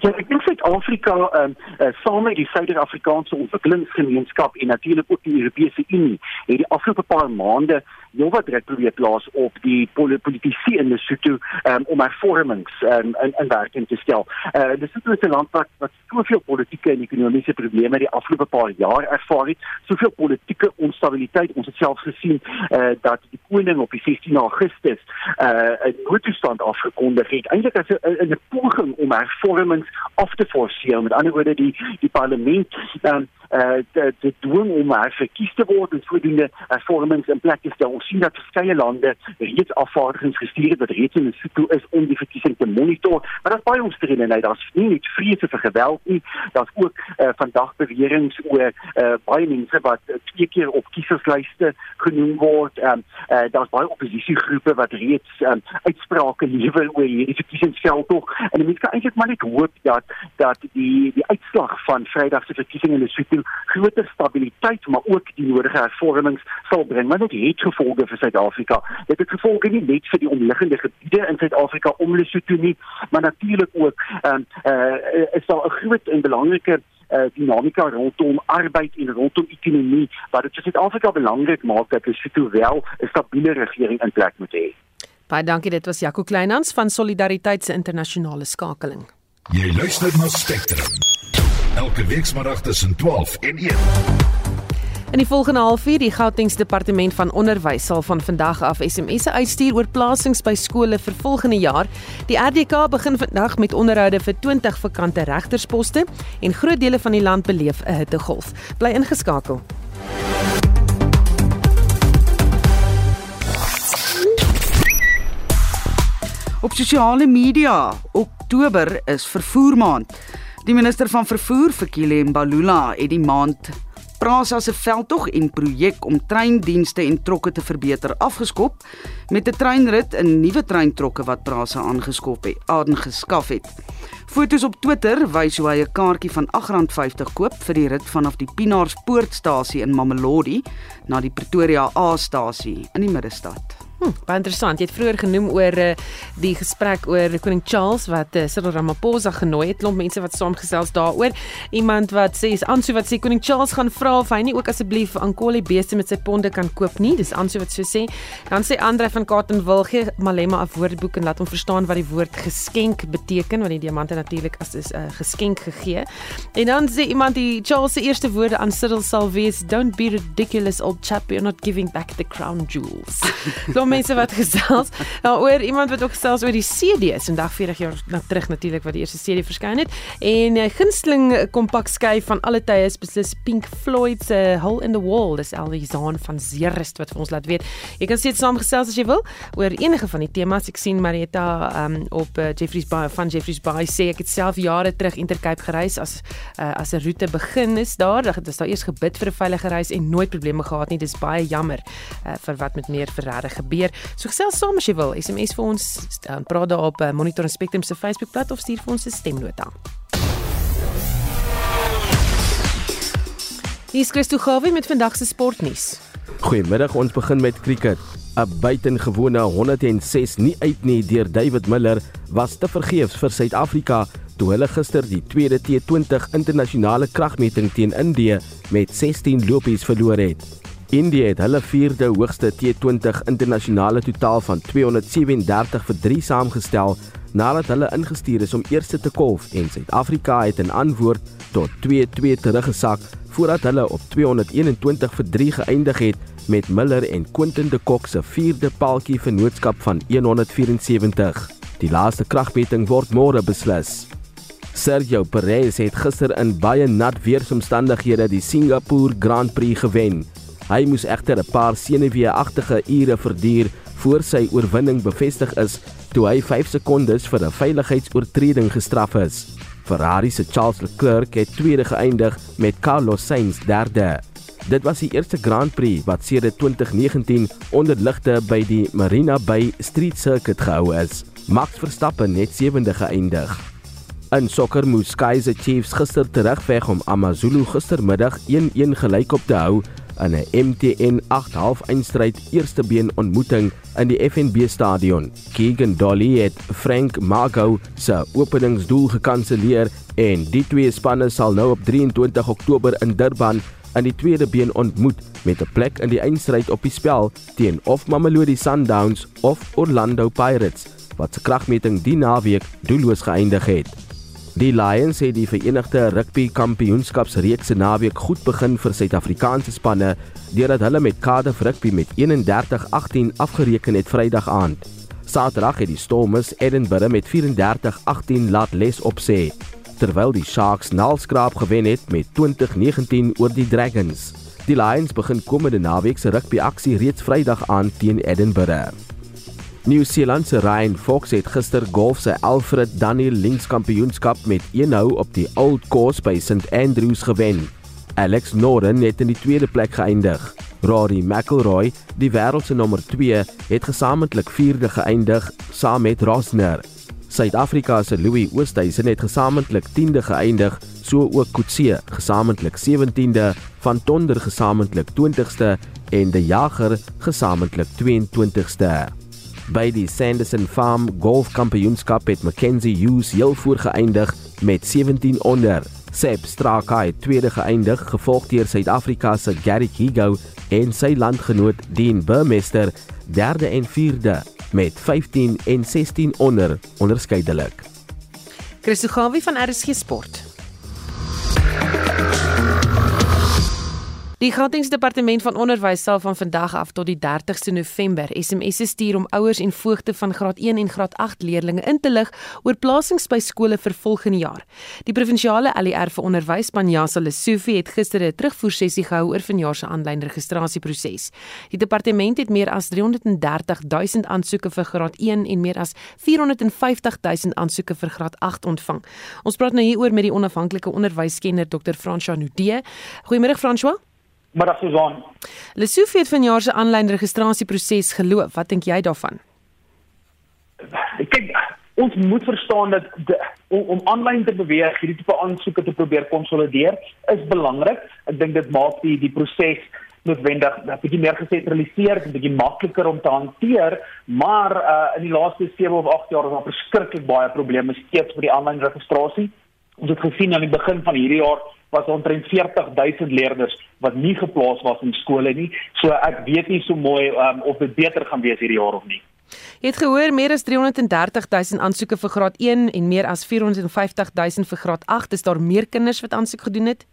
Ja, ek dink Suid-Afrika ehm um, uh, saam met die Suider-Afrikaanse Ontwikkelingsgemeenskap en natuurlik ook die Europese Unie het die afgelope paar maande druk probeer plaas op die politici in Lesotho um, om hervormings um, in in werking te stel. Uh Lesotho is 'n land wat wat soveel politieke en ekonomiese probleme die afgelope paar jaar ervaar het, soveel politieke onstabiliteit. Ons het self gesien uh dat die koning op die 16 Augustus uh 'n noodtoestand afgekondig het, eintlik as 'n 'n poging om hervormings af te forceer. Met ander woorde die die parlement um, uh te, te dwing om maar verkies te word en sodoende hervormings in plek stel. Ons sien dat verskeie lande reeds afvaardigings gestuur het wat reeds in Lesotho is om die verkiesing te monitor. Maar daar's baie omstredenheid. Daar's nie net vrese vir geweld nie. Daar's ook uh vandag beweringe oor uh baie mense wat uh, twee keer op kieserslyste genoem word. Um uh daar's baie oppositiegroepe wat reeds um uitsprake lewer oor hierdie verkiesingsveld tog. En mense kan eintlik maar net hoop dat dat die die uitslag van Vrydag se verkiesing in Lesotho groter stabiliteit maar ook die nodige hervormings sal bring want dit het gevolge vir Suid-Afrika. Dit het gevolge nie net vir die omliggende gebiede in Suid-Afrika om Lesotho nie, maar natuurlik ook ehm uh, uh, is daar 'n groot en belangrike uh, dinamika rondom arbeid en rondom ekonomie wat dit vir Suid-Afrika belangrik maak dat Lesotho wel 'n stabiele regering in plek moet hê. Baie dankie, dit was Jaco Kleinhans van Solidariteit se internasionale skakeling. Jy luister na Spectrum elke weekmiddag tussen 12 en 1. In die volgende halfuur die Gautengse Departement van Onderwys sal van vandag af SMS'e uitstuur oor plasings by skole vir volgende jaar. Die RDK begin vandag met onderhoude vir 20 vakante regtersposte en groot dele van die land beleef 'n hittegolf. Bly ingeskakel. Op sosiale media, Oktober is vervoermaand. Die minister van vervoer, Fikile Mbalula, het die maand Prasa se veldtog en projek om treindienste en trokke te verbeter afgeskop met 'n treinrit in nuwe treintrokke wat Prasa aangeskop het, aangeskaf het. Fotos op Twitter wys hoe hy 'n kaartjie van R8.50 koop vir die rit vanaf die Pinaarspoortstasie in Mamelodi na die Pretoria A-stasie in die middestad. Hm, baie interessant. Jy het vroeër genoem oor uh, die gesprek oor koning Charles wat uh, Cyril Ramaphosa genooi het. Klomp mense wat saamgesels daaroor. Iemand wat sê is Ansu wat sê koning Charles gaan vra of hy nie ook asseblief Ankole beeste met sy ponde kan koop nie. Dis Ansu wat so sê. Dan sê Andre van Katenwil gee Malema 'n woordeboek en laat hom verstaan wat die woord geskenk beteken want die diamante natuurlik as 'n uh, geskenk gegee. En dan sê iemand die Charles se eerste woorde aan Cyril sal wees don't be ridiculous old chap you're not giving back the crown jewels. mense wat gesels daaroor iemand wat ook gesels oor die CD's en dag 40 jaar na terug natuurlik wat die eerste CD verskyn het. En uh, gunsteling kompak skyf van alle tye is beslis Pink Floyd se uh, Hole in the Wall. Dis Ellie Zahn van Zeerust wat vir ons laat weet. Jy kan steeds saamgesels as jy wil oor enige van die temas ek sien Marietta um, op uh, Jeffrey's Bay van Jeffrey's Bay sê ek het self jare terug Intercape gereis as uh, as 'n roete begin is daar. Dit is daar eers gebid vir 'n veilige reis en nooit probleme gehad nie. Dis baie jammer uh, vir wat met meer verrader gebeur gebeur. So gesels saam as jy wil. SMS vir ons, dan praat daar op eh, Monitor Spectrum se Facebookblad of stuur vir ons 'n stemnota. Hier is Christo Gawie met vandag se sportnuus. Goeiemiddag, ons begin met cricket. 'n Buitengewone 106 nie uit nie deur David Miller was te vergeefs vir Suid-Afrika toe hulle gister die tweede T20 internasionale kragmeting teen Indië met 16 lopies verloor het. India het hulle vierde hoogste T20 internasionale totaal van 237 vir 3 saamgestel nadat hulle ingestuur is om eerste te kolf en Suid-Afrika het in antwoord tot 2-2 teruggesak voordat hulle op 221 vir 3 geëindig het met Miller en Quinton de Kock se vierde paaltjie vennootskap van 174. Die laaste kragmeting word môre beslis. Sergio Perez het gister in baie nat weeromstandighede die Singapore Grand Prix gewen. Hy moes egter 'n paar senuweeagtige ure verduur voor sy oorwinning bevestig is toe hy 5 sekondes vir 'n veiligheidsoortreding gestraf is. Ferrari se Charles Leclerc het tweede geëindig met Carlos Sainz derde. Dit was die eerste Grand Prix wat sedert 2019 onder ligte by die Marina Bay Street Circuit gehou is. Max Verstappen het sewende geëindig. In sokker moes Kaizer Chiefs gister terugveg om AmaZulu gistermiddag 1-1 gelykop te hou in 'n MTN 8-half eindstryd eerste been ontmoeting in die FNB stadion. Keegan Dolly het Frank Margo se openingsdoel gekanselleer en die twee spanne sal nou op 23 Oktober in Durban in die tweede been ontmoet met 'n plek in die eindstryd op die spel teen of Mamelodi Sundowns of Orlando Pirates wat se kragmeting die naweek doelloos geëindig het. Die Lions het die Verenigde Rugby Kampioenskapsreeks se naweek goed begin vir Suid-Afrikaanse spanne deurdat hulle met Cardiff Rugby met 31-18 afgereken het Vrydag aand. Saterdag het die Stormers Edinburgh met 34-18 laat les opsê, terwyl die Sharks nalskraap gewen het met 20-19 oor die Dragons. Die Lions begin komende naweek se rugby aksie reeds Vrydag aand teen Edinburgh. Nieu-Seeland se Ryan Fox het gister golf se Alfred Daniel Links Kampioenskap met 1-hou op die Old Course by St Andrews gewen. Alex Noren het in die tweede plek geëindig. Rory McIlroy, die wêreld se nommer 2, het gesamentlik 4de geëindig saam met Rosner. Suid-Afrika se Louis Oosthuizen het gesamentlik 10de geëindig, so ook Kutse gesamentlik 17de, van Tonder gesamentlik 20ste en De Jager gesamentlik 22ste. By die Sanderson Farm Golf Kampioenskap het Mackenzie Hughes heel voor geëindig met 17 onder. Seb Straka het tweede geëindig, gevolg deur Suid-Afrika se Gary Higo en sy landgenoot Dean Burmester derde en vierde met 15 en 16 onder onderskeidelik. Christo Gawie van RSG Sport. Die Gautingsdepartement van Onderwys sal van vandag af tot die 30ste November SMS'e stuur om ouers en voogte van graad 1 en graad 8 leerders in te lig oor plasings by skole vir volgende jaar. Die provinsiale ALR vir onderwys, Panjasa Lesofie, het gister 'n terugvoersessie gehou oor vanjaar se aanlyn registrasieproses. Die departement het meer as 330 000 aansoeke vir graad 1 en meer as 450 000 aansoeke vir graad 8 ontvang. Ons praat nou hieroor met die onafhanklike onderwyskenner Dr. François Nudee. Goeiemôre François. Maar Susan. Lesofie het vanjaar se aanlyn registrasieproses geloof. Wat dink jy daarvan? Kyk, ons moet verstaan dat de, om aanlyn te beweeg, hierdie tipe aansoeke te probeer konsolideer, is belangrik. Ek dink dit maak die die proses noodwendig 'n bietjie meer gesentraliseer, 'n bietjie makliker om te hanteer, maar uh, in die laaste 7 of 8 jaar is daar verskriklik baie probleme steeds met die aanlyn registrasie. Ons het gesien aan die begin van hierdie jaar was omtrent 40000 leerders wat nie geplaas was in skole nie. So ek weet nie so mooi um, of dit beter gaan wees hierdie jaar of nie. Jy het gehoor meer as 330000 aansoeke vir graad 1 en meer as 450000 vir graad 8. Is daar meer kinders wat aansoek gedoen het?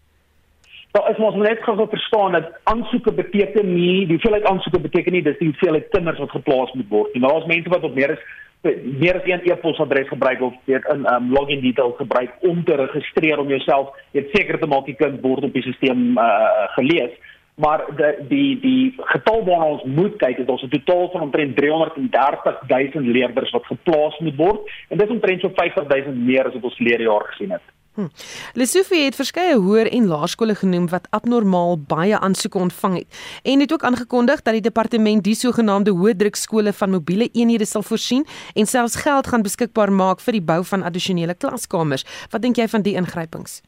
Daar is ons net gou verstaan dat aansoeke beteken nie, die hoeveelheid aansoeke beteken nie dis die hoeveelheid kinders wat geplaas moet word nie. Maar daar's mense wat op meer as meer as een e-posadres gebruik of weet in um, login details gebruik om te registreer om jouself weet seker te maak die kind word op die stelsel uh, gelees. Maar die die die getal waarna ons moet kyk is ons 'n totaal van omtrent 330 000 leerders wat geplaas moet word. En dit is omtrent so 50 000 meer as wat ons verlede jaar gesien het Hm. Lesofie het verskeie hoër en laerskole genoem wat abnormaal baie aansoeke ontvang het en het ook aangekondig dat die departement die sogenaamde hoëdrukskole van mobiele eenhede sal voorsien en selfs geld gaan beskikbaar maak vir die bou van addisionele klaskamers. Wat dink jy van die ingrypings?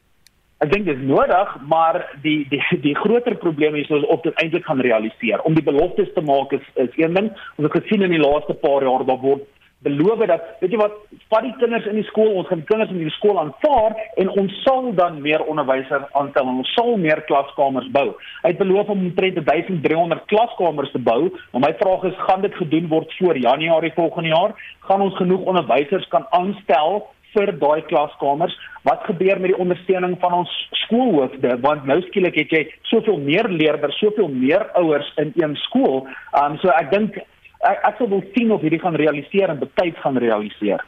Ek dink dit is nodig, maar die die die groter probleem is of dit eintlik gaan realiseer. Om die beloftes te maak is is een ding. Ons het gesien in die laaste paar jaar daar word beloof dat weet jy wat vat die kinders in die skool ons gaan die kinders in die skool aanvaar en ons sal dan meer onderwysers aanstel en ons sal meer klaskamers bou. Hy het beloof om omtrent 1300 klaskamers te bou. Maar my vraag is gaan dit gedoen word voor Januarie volgende jaar? Gaan ons genoeg onderwysers kan aanstel vir daai klaskamers? Wat gebeur met die ondersteuning van ons skoolhoofde? Want nou skielik het jy soveel meer leerders, soveel meer ouers in een skool. Um so ek dink ek, ek sou wil sien of hierdie gaan realiseer en betyds gaan realiseer.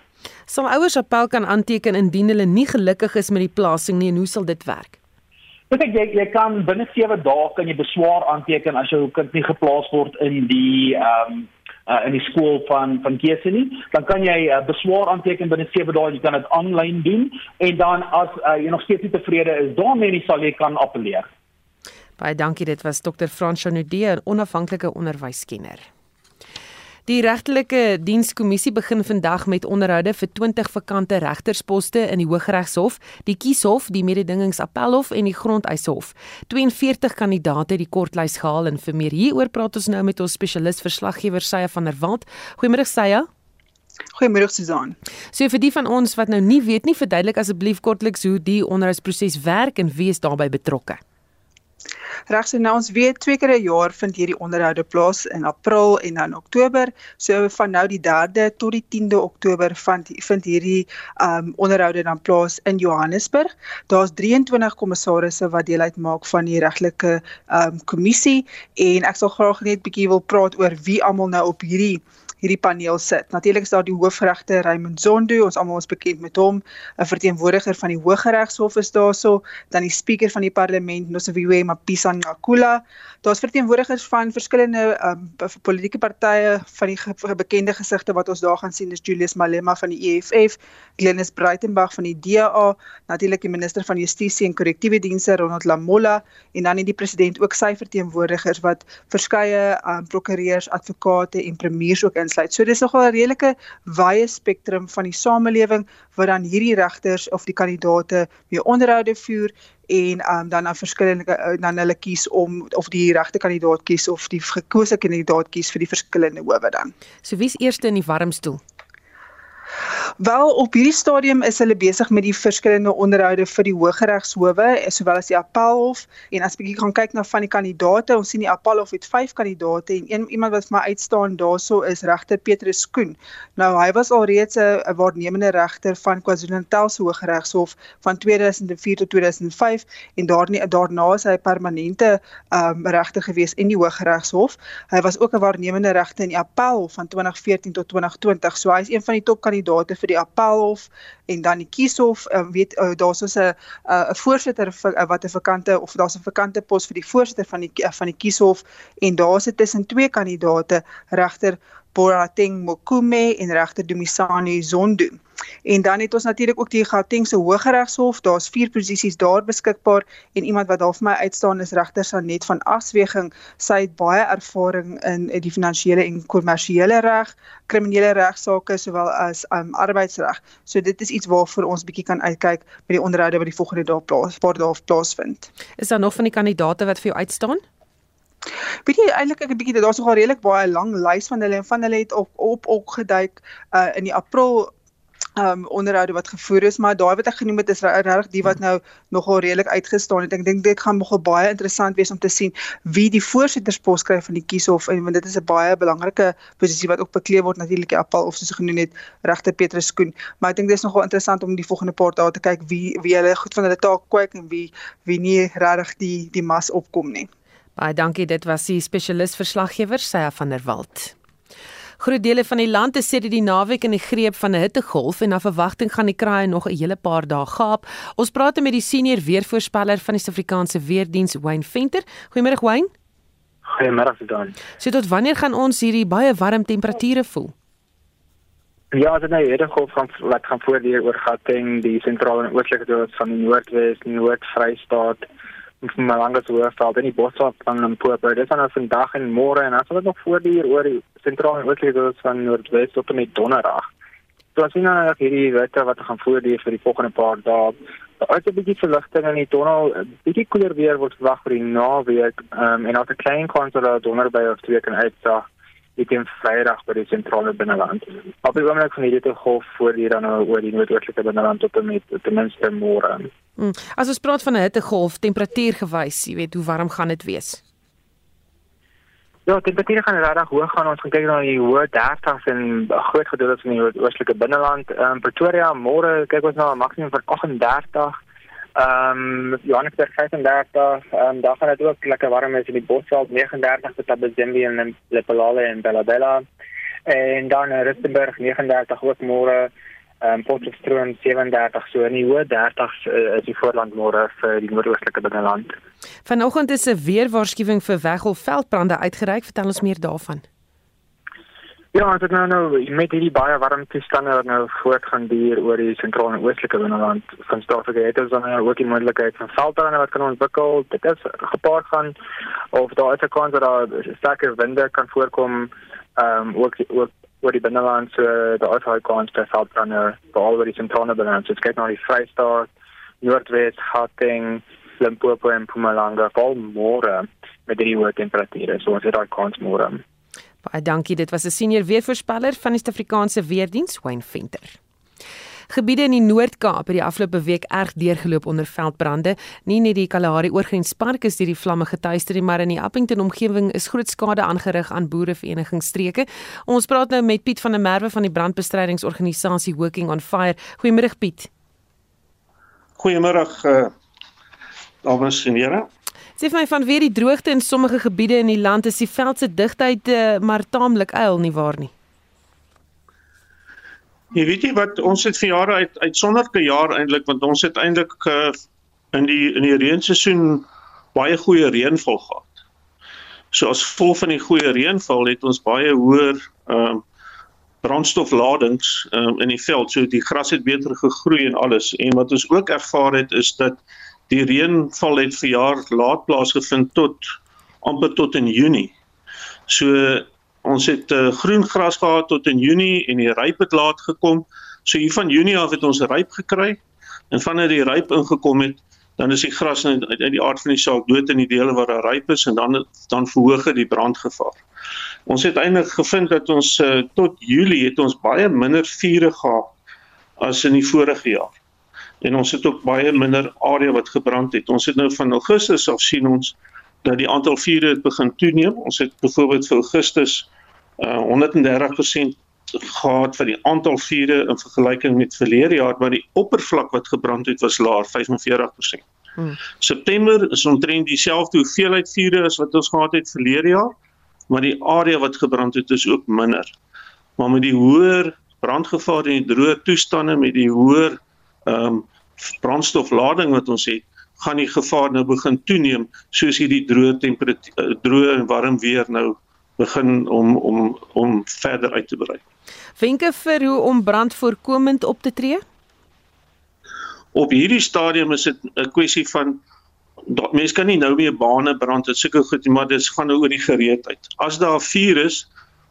Sal ouers appel kan aanteken indien hulle nie gelukkig is met die plasing nie en hoe sal dit werk? Ek dink jy jy kan binne 7 dae kan jy beswaar aanteken as jou kind nie geplaas word in die ehm um, uh, in die skool van van keuse nie, dan kan jy uh, beswaar aanteken binne 7 dae, jy kan dit aanlyn doen en dan as uh, jy nog steeds nie tevrede is daarmee nie, sal jy kan appeleer. Baie dankie, dit was Dr. Frans Janudee, 'n onafhanklike onderwyskenner. Die regtelike dienskommissie begin vandag met onderhoude vir 20 vakante regtersposte in die Hooggeregshof, die Kieshof, die Mededingingsappelhof en die Grondeishof. 42 kandidaate het die kortlys gehaal en vir meer hieroor praat ons nou met ons spesialis verslaggewer Sye van der Walt. Goeiemôre Sye. Goeiemôre Susan. So vir die van ons wat nou nie weet nie, verduidelik asseblief kortliks hoe die onderhoudsproses werk en wie is daarbey betrokke. Regs en nou ons weet twee keer 'n jaar vind hierdie onderhoude plaas in April en dan Oktober. So van nou die 3de tot die 10de Oktober vind vind hierdie um onderhoude dan plaas in Johannesburg. Daar's 23 kommissarisse wat deel uitmaak van die regtelike um kommissie en ek sal graag net 'n bietjie wil praat oor wie almal nou op hierdie hierdie paneel sit. Natuurlik is daar die hoofregter Raymond Zondo, ons almal is bekend met hom, 'n verteenwoordiger van die Hooggeregshof is daarso, dan die spreker van die parlement Nosiviwe Mapisa Nkula. Daar's verteenwoordigers van verskillende um, politieke partye van die ge bekende gesigte wat ons daar gaan sien is Julius Malema van die EFF, Glenis Breitenberg van die DA, natuurlik die minister van Justisie en Korrektiewe Dienste Ronald Lamola en dan die president ook sy verteenwoordigers wat verskeie um, prokureurs, advokate en premiers ook insluit. So dis nogal 'n redelike wye spektrum van die samelewing wat dan hierdie regters of die kandidate mee onderhoude voer en um, dan aan verskillende uh, dan hulle kies om of die regte kandidaat kies of die gekose kandidaat kies vir die verskillende howe dan. So wie's eerste in die warm stoel? Wel op hierdie stadium is hulle besig met die verskillende onderhoude vir die Hooggeregshowe sowel as die Appelhof en as bietjie gaan kyk na van die kandidate ons sien die Appelhof het 5 kandidate en een iemand wat vir my uitstaan daarso is regter Petrus Koen. Nou hy was alreeds 'n waarnemende regter van KwaZulu-Natal se Hooggeregshof van 2004 tot 2005 en daarna daarna is hy permanente um, regter gewees in die Hooggeregshof. Hy was ook 'n waarnemende regter in die Appelhof van 2014 tot 2020. So hy is een van die top kandidate vir die appelhof en dan die kieshof uh, weet uh, daar's ons 'n 'n voorsitter uh, wat 'n vakante of daar's 'n vakante pos vir die voorsitter van die uh, van die kieshof en daar's dit tussen twee kandidate regter Borateng Mokume en regter Dumisani Zondo. En dan het ons natuurlik ook die Gautengse Hooggeregshof. Daar's vier posisies daar beskikbaar en iemand wat daar vir my uitstaan is regter Sanet van Asweging. Sy het baie ervaring in die finansiële en kommersiële reg, kriminele regsaake sowel as um, arbeidsreg. So dit is iets waarvoor ons bietjie kan uitkyk by die onderhoude wat die volgende dag plaas, paar dae plaasvind. Is daar nog van die kandidate wat vir jou uitstaan? Weet jy eintlik ek 'n bietjie daar's nogal redelik baie lang lys van hulle en van hulle het op op opgeduik uh, in die April um onderhoude wat gevoer is maar daai wat ek genoem het is regtig die wat nou nogal redelik uitgestaan het. Ek dink dit gaan nogal baie interessant wees om te sien wie die voorsitterspos kry van die kieshof en want dit is 'n baie belangrike posisie wat ook bekleed word natuurlik die appel of soos genoem het regter Petrus Koen. Maar ek dink dis nogal interessant om die volgende paar dae te kyk wie wie hulle goed van hulle taak kwyk en wie wie nie regtig die die mas opkom nie. Baie dankie, dit was die spesialis verslaggewer Sya van der Walt. Groot dele van die land is sedert die naweek in die greep van 'n hittegolf en na verwagting gaan die kraaie nog 'n hele paar dae gaap. Ons praat met die senior weervoorspeller van die Suid-Afrikaanse Weerdiens, Wayne Venter. Goeiemôre Wayne. Goeiemôre Sudan. So tot wanneer gaan ons hierdie baie warm temperature voel? Ja, dit nou hierdie golf gaan wat gaan voor die oor Gauteng, die sentrale en oostelike dele van die Noordwes, Noord-Vrystaat Mpumalanga se hoofveld in die Bosveld van Limpopo. Dit gaan nou vandag en môre en sal dit nog voor die hier oor die sentrale en dele van Noordwes tot en met Donderdag. So as jy nou nog hierdie witte wat gaan voor die vir die volgende paar dae, daar is 'n bietjie verligting in die tonnel, bietjie koeler weer word verwag vir die naweek, um, en ook 'n klein kans dat daar donderby of twee kan uitsaag dit in Vrydag by die sentrale binneland. Op die oomblik van hierdie golf voor hier dan nou oor die noordoostelike binneland tot en met ten minste môre. Mm. As ons praat van 'n hittegolf, temperatuur gewys, jy weet, hoe warm gaan dit wees? Ja, temperature gaan regtig hoog gaan. Ons gaan kyk na die hoë 30s in 'n groot gedeelte van die oostelike binneland. Ehm um, Pretoria môre kyk ons na 'n maksimum van 38. Ehm um, Johannesburg 35, ehm um, daar gaan dit ook lekker warm is in die Bosveld 39 tot Abazimbi en Lepalale en Bella. En dan in Rustenburg 39 ook môre ehm um, Potchefstroom 37 so in die hoë 30s uh, is die voorland môre vir die noordoostelike binneland. Vanoggend is 'n weerwaarskuwing vir weg of veldbrande uitgereik. Vertel ons meer daarvan. Ja, dit nou nou met hierdie baie warm toestande wat nou voortgaan duur oor die sentrale en oostelike binneland van Suid-Afrika het ons dan nou ook die moontlikheid van veldbrande wat kan ontwikkel. Dit is gepaard gaan of daar is 'n kans dat daar sterker winde kan voorkom ehm um, ook ook oor die binneland so is baie kans vir veldbrande veral oor die sentrale binneland. So dit kyk na die Vrystaat, Noordwes, Gauteng, Limpopo en Mpumalanga val môre met die hoë temperature. So ons het daai kans môre. Baie dankie. Dit was 'n senior weervoorspeller van die Suid-Afrikaanse Weerdiens, Wayne Venter. Gebiede in die Noord-Kaap het die afgelope week erg deurgeloop onder veldbrande. Nie net die Kalahari oorgrenspark is deur die vlamme getuister nie, maar in die Appington omgewing is groot skade aangerig aan boereverenigingstreke. Ons praat nou met Piet van der Merwe van die brandbestrydingsorganisasie Working on Fire. Goeiemôre Piet. Goeiemôre uh, dames en here. Sê vir my van weer die droogte in sommige gebiede in die land is die veld se digtheid uh, maar taamlik eil nie waar nie. Jy weet jy wat ons het vir jare uit uitsonderlike jaar eintlik want ons het eintlik uh, in die in die reenseisoen baie goeie reënval gehad. So as gevolg van die goeie reënval het ons baie hoër ehm uh, brandstofladings um, in die veld. So die gras het beter gegroei en alles. En wat ons ook ervaar het is dat die reënval het vir jaar laat plaasgevind tot amper tot in Junie. So ons het uh, groen gras gehad tot in Junie en die ryp het laat gekom. So hier van Junie af het ons ryp gekry en vanaf die ryp ingekom het dan is die gras in uit die aard van die saak dood in die dele waar daar ryp is en dan dan verhoog dit die brandgevaar. Ons het eintlik gevind dat ons uh, tot Julie het ons baie minder vure gehad as in die vorige jaar en ons het ook baie minder area wat gebrand het. Ons het nou van Augustus af sien ons dat die aantal vure het begin toeneem. Ons het byvoorbeeld vir Augustus uh, 130% gehad vir die aantal vure in vergelyking met verlede jaar, maar die oppervlak wat gebrand het was laer, 45%. Hmm. September is omtrent dieselfde hoeveelheid vure as wat ons gehad het verlede jaar, maar die area wat gebrand het is ook minder. Maar met die hoër brandgevaar en die droë toestande met die hoër ehm um, brandstoflading wat ons het, gaan die gevaar nou begin toeneem soos hierdie droë temperatuur eh, droë en warm weer nou begin om om om verder uit te brei. Wenke vir hoe om brand voorkomend op te tree? Op hierdie stadium is dit 'n kwessie van mense kan nie nou meer bane brand dit seker goed maar dit gaan nou oor die gereedheid. As daar vuur is,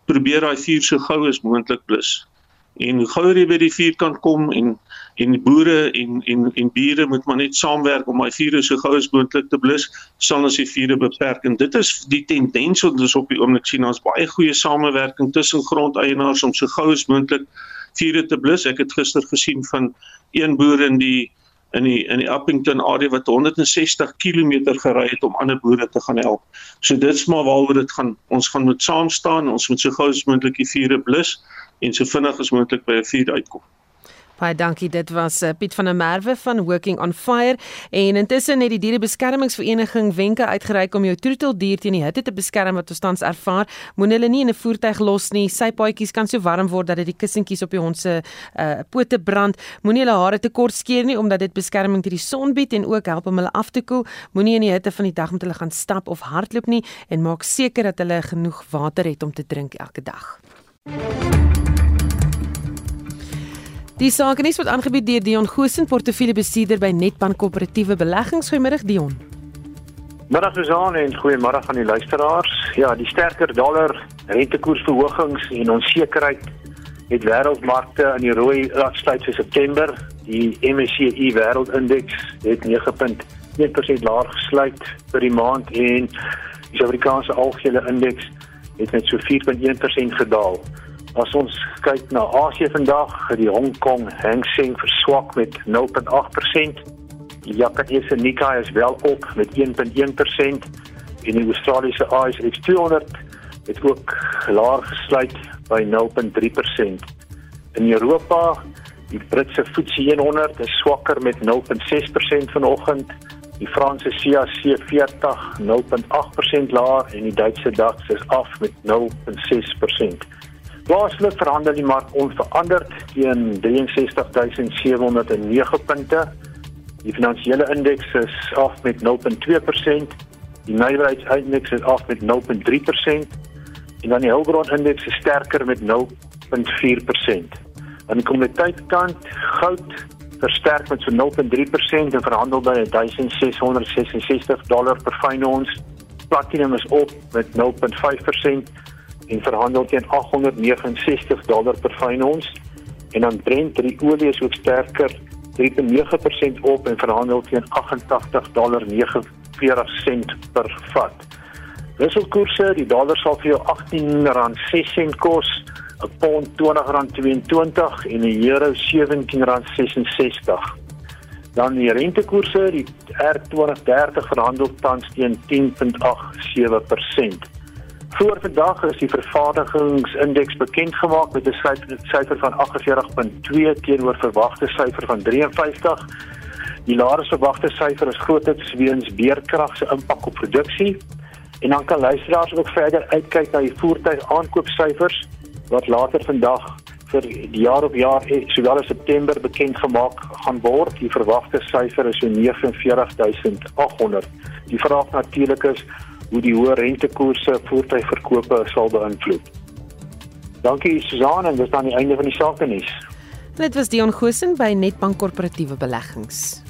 probeer daai vuur so gou as moontlik blus en hoe gouer jy by die vuur kan kom en en boere en en en bure moet maar net saamwerk om daai vure so gou as moontlik te blus sal ons die vure beperk en dit is die tendens wat ons op die oomblik sien ons baie goeie samewerking tussen grondeienaars om so gou as moontlik vure te blus ek het gister gesien van een boer in die in die in die Appington area wat 160 km gery het om ander boere te gaan help. So dit's maar waaroor dit gaan. Ons gaan moet saam staan, ons moet so gou as moontlik die vure blus en so vinnig as moontlik by 'n vuur uitkom. Baie dankie. Dit was uh, Piet van der Merwe van Working on Fire en intussen het die dierebeskermingsvereniging wenke uitgereik om jou troeteldier teen die hitte te beskerm wat ons tans ervaar. Moenie hulle nie in 'n voertuig los nie. Sy paadjies kan so warm word dat dit die kussentjies op die hond se uh, pote brand. Moenie hulle hare te kort skeer nie omdat dit beskerming teen die son bied en ook help om hulle af te koel. Moenie in die hitte van die dag met hulle gaan stap of hardloop nie en maak seker dat hulle genoeg water het om te drink elke dag. Die sakenis word aangebied deur Dion Goosen, portefeuljebestuurder by Netbank Koöperatiewe Beleggings. Goeiemôre Dion. Middag Suzan en goeiemôre aan die luisteraars. Ja, die sterker dollar, rentekoersverhogings en onsekerheid het wêreldmarkte in die rooi laat vir September. Die MSCI wêreldindeks het 9.1% laer gesluit vir die maand en die Suid-Afrikaanse algehele indeks het net so 4.1% gedaal. As ons kyk na Asië vandag, die Hong Kong Hang Seng verswak met 0.8%. Die Japanese Nikkei is wel op met 1.1% en die Australiese ASX 200 het ook laer gesluit by 0.3%. In Europa Die Britse FTSE 100 is swakker met 0.6% vanoggend. Die Franse CAC 40 0.8% laer en die Duitse DAX is af met 0.6%. Plaaslik verhandel die mark onveranderd teen 63709 punte. Die finansiële indeks is af met 0.2%. Die nywerheidsindeks is af met 0.3% en dan die Hulbron indeks is sterker met 0.4%. Aan die kommoditeitkant goud versterk met so 0.3% en verhandel by 1666 dollar per fyn ons. Platinum is op met 0.5% en verhandel teen 869 dollar per fyn ons. En dan Brent, die olie is ook sterker 3.9% op en verhandel teen 88 dollar 49 sent per vat. Wisselkoerse, die dollar sal vir jou R18.06 kos, 'n pond R20.22 en 'n euro R17.66. Dan die rentekoerse, die R2030 verhandel tans teen 10.87%. Voor vandag is die vervaardigingsindeks bekend gemaak met 'n syfer van 48.2 teenoor verwagte syfer van 53. Die laer verwagte syfer is grootliks weens beerkrag se impak op produksie. En dan kan luisteraars ook verder uitkyk na die voertuig aankoopsyfers wat later vandag vir die jaar op jaar eh, sowel as September bekend gemaak gaan word. Die verwagte syfer is so 49800. Die vraag natuurlik is hoe die hoë rentekoerse voertuigverkope sal beïnvloed. Dankie Susan en dis dan die einde van die sake nuus. Dit was Dion Gosen by Netbank Korporatiewe Beleggings.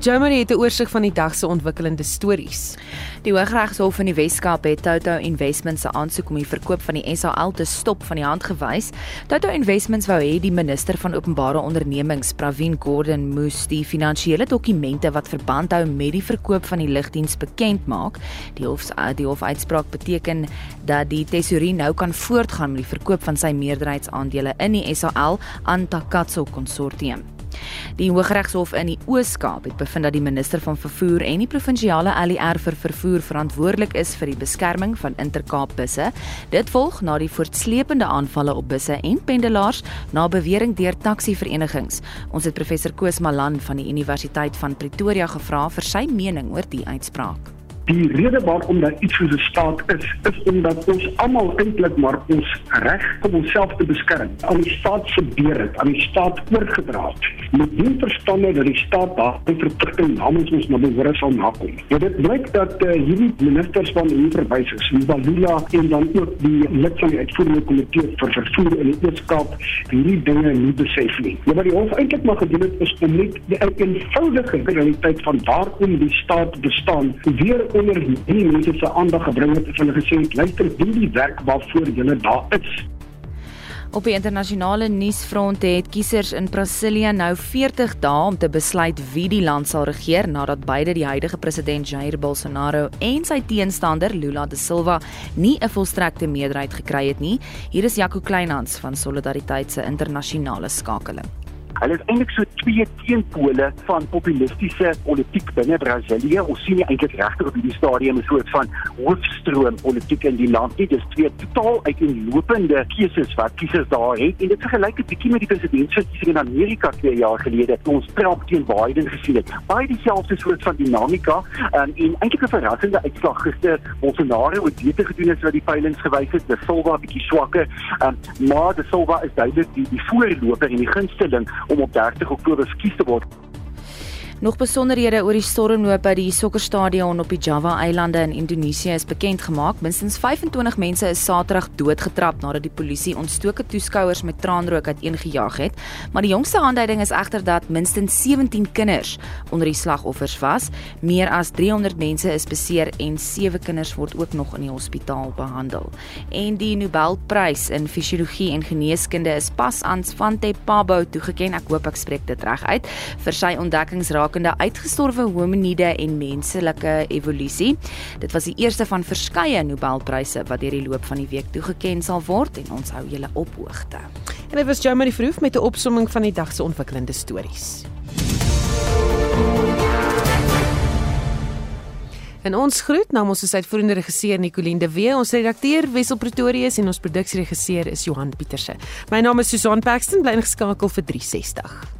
Germany het 'n oorsig van die dag se ontwikkelende stories. Die Hooggeregshof in die Wes-Kaap het Toto Investments se aansoek om die verkoop van die SAL te stop van die hand gewys. Toto Investments wou hê die minister van openbare ondernemings, Pravin Gordhan, moes die finansiële dokumente wat verband hou met die verkoop van die lugdiens bekend maak. Die hof die hofuitspraak beteken dat die tesourier nou kan voortgaan met die verkoop van sy meerderheidsaandele in die SAL aan Takatso Konsortium. Die Hooggeregshof in die Oos-Kaap het bevind dat die minister van vervoer en die provinsiale ALR vir vervoer verantwoordelik is vir die beskerming van Intercape busse. Dit volg na die voortsleepende aanvalle op busse en pendelaars na bewering deur taxi-verenigings. Ons het professor Koos Malan van die Universiteit van Pretoria gevra vir sy mening oor die uitspraak. Die rede waarom daar iets soos 'n staat is, is omdat ons almal eintlik maar ons reg om onsself te beskerm aan die staat se beheer, aan die staat oorgedra het. Met die verstande dat die staat daardie verpligting namens ons na behoore sal nakom. Ja, dit blyk dat uh, hierdie ministers van onderwys is, Mbalula en dan ook die lid van die uitvoerende komitee vir vervoer in die Oos-Kaap hierdie dinge nie besef nie. Ja, wat die hof eintlik maar gedoen het is om net die eenvoudige realiteit van waarom die staat bestaan weer onder die mense se aandag gebring het en hulle gesê het luister doen die werk waarvoor julle daar is. Op die internasionale nuusfront het kiesers in Brasilia nou 40 dae om te besluit wie die land sal regeer nadat beide die huidige president Jair Bolsonaro en sy teenstander Lula da Silva nie 'n volstrekte meerderheid gekry het nie. Hier is Jaco Kleinhans van Solidariteit se internasionale skakeling. Hulle is eintlik so twee teenpole van populistiese politiek binne Brasilië. Ons sien eintlik regtig op hierdie stadium 'n soort van hoofstroom politiek in die land. Dit is twee totaal uiteenlopende keuses wat kiesers daar het en dit vergelyk 'n bietjie met die presidentsverkiesing in Amerika 2 jaar gelede toe ons Trump teen Biden gesien het. Baie dieselfde soort van dinamika um, en eintlik 'n verrassende uitslag gister. Bolsonaro het beter gedoen as wat die peilings gewys het. De Silva bietjie swakker, um, maar De Silva is duidelik die die voorloper en die gunsteling om op 30 Oktober gekies te word. Nog besonderhede oor die stormloop by die sokkerstadion op die Java-eilande in Indonesië is bekend gemaak. Minstens 25 mense is Saterdag doodgetrap nadat die polisie ontstoke toeskouers met traanrook uiteengejaag het. Maar die jongste aanduiding is egter dat minstens 17 kinders onder die slagoffers was. Meer as 300 mense is beseer en 7 kinders word ook nog in die hospitaal behandel. En die Nobelprys in fisiologie en geneeskunde is pas aan Svante Pabo toegekend. Ek hoop ek spreek dit reg uit vir sy ontdekkings rakende uitgestorwe hominide en menslike evolusie. Dit was die eerste van verskeie Nobelpryse wat deur die loop van die week toegekend sal word en ons hou julle op hoogte. En dit was Jeremy Verhoef met 'n opsomming van die dag se ontwikkelende stories. En ons groet namens ons uitvoerende regisseur Nicoline de Wee, ons redakteur Wessel Pretorius en ons produksieregisseur is Johan Pieterse. My naam is Susan Paxton, bly ingeskakel vir 360.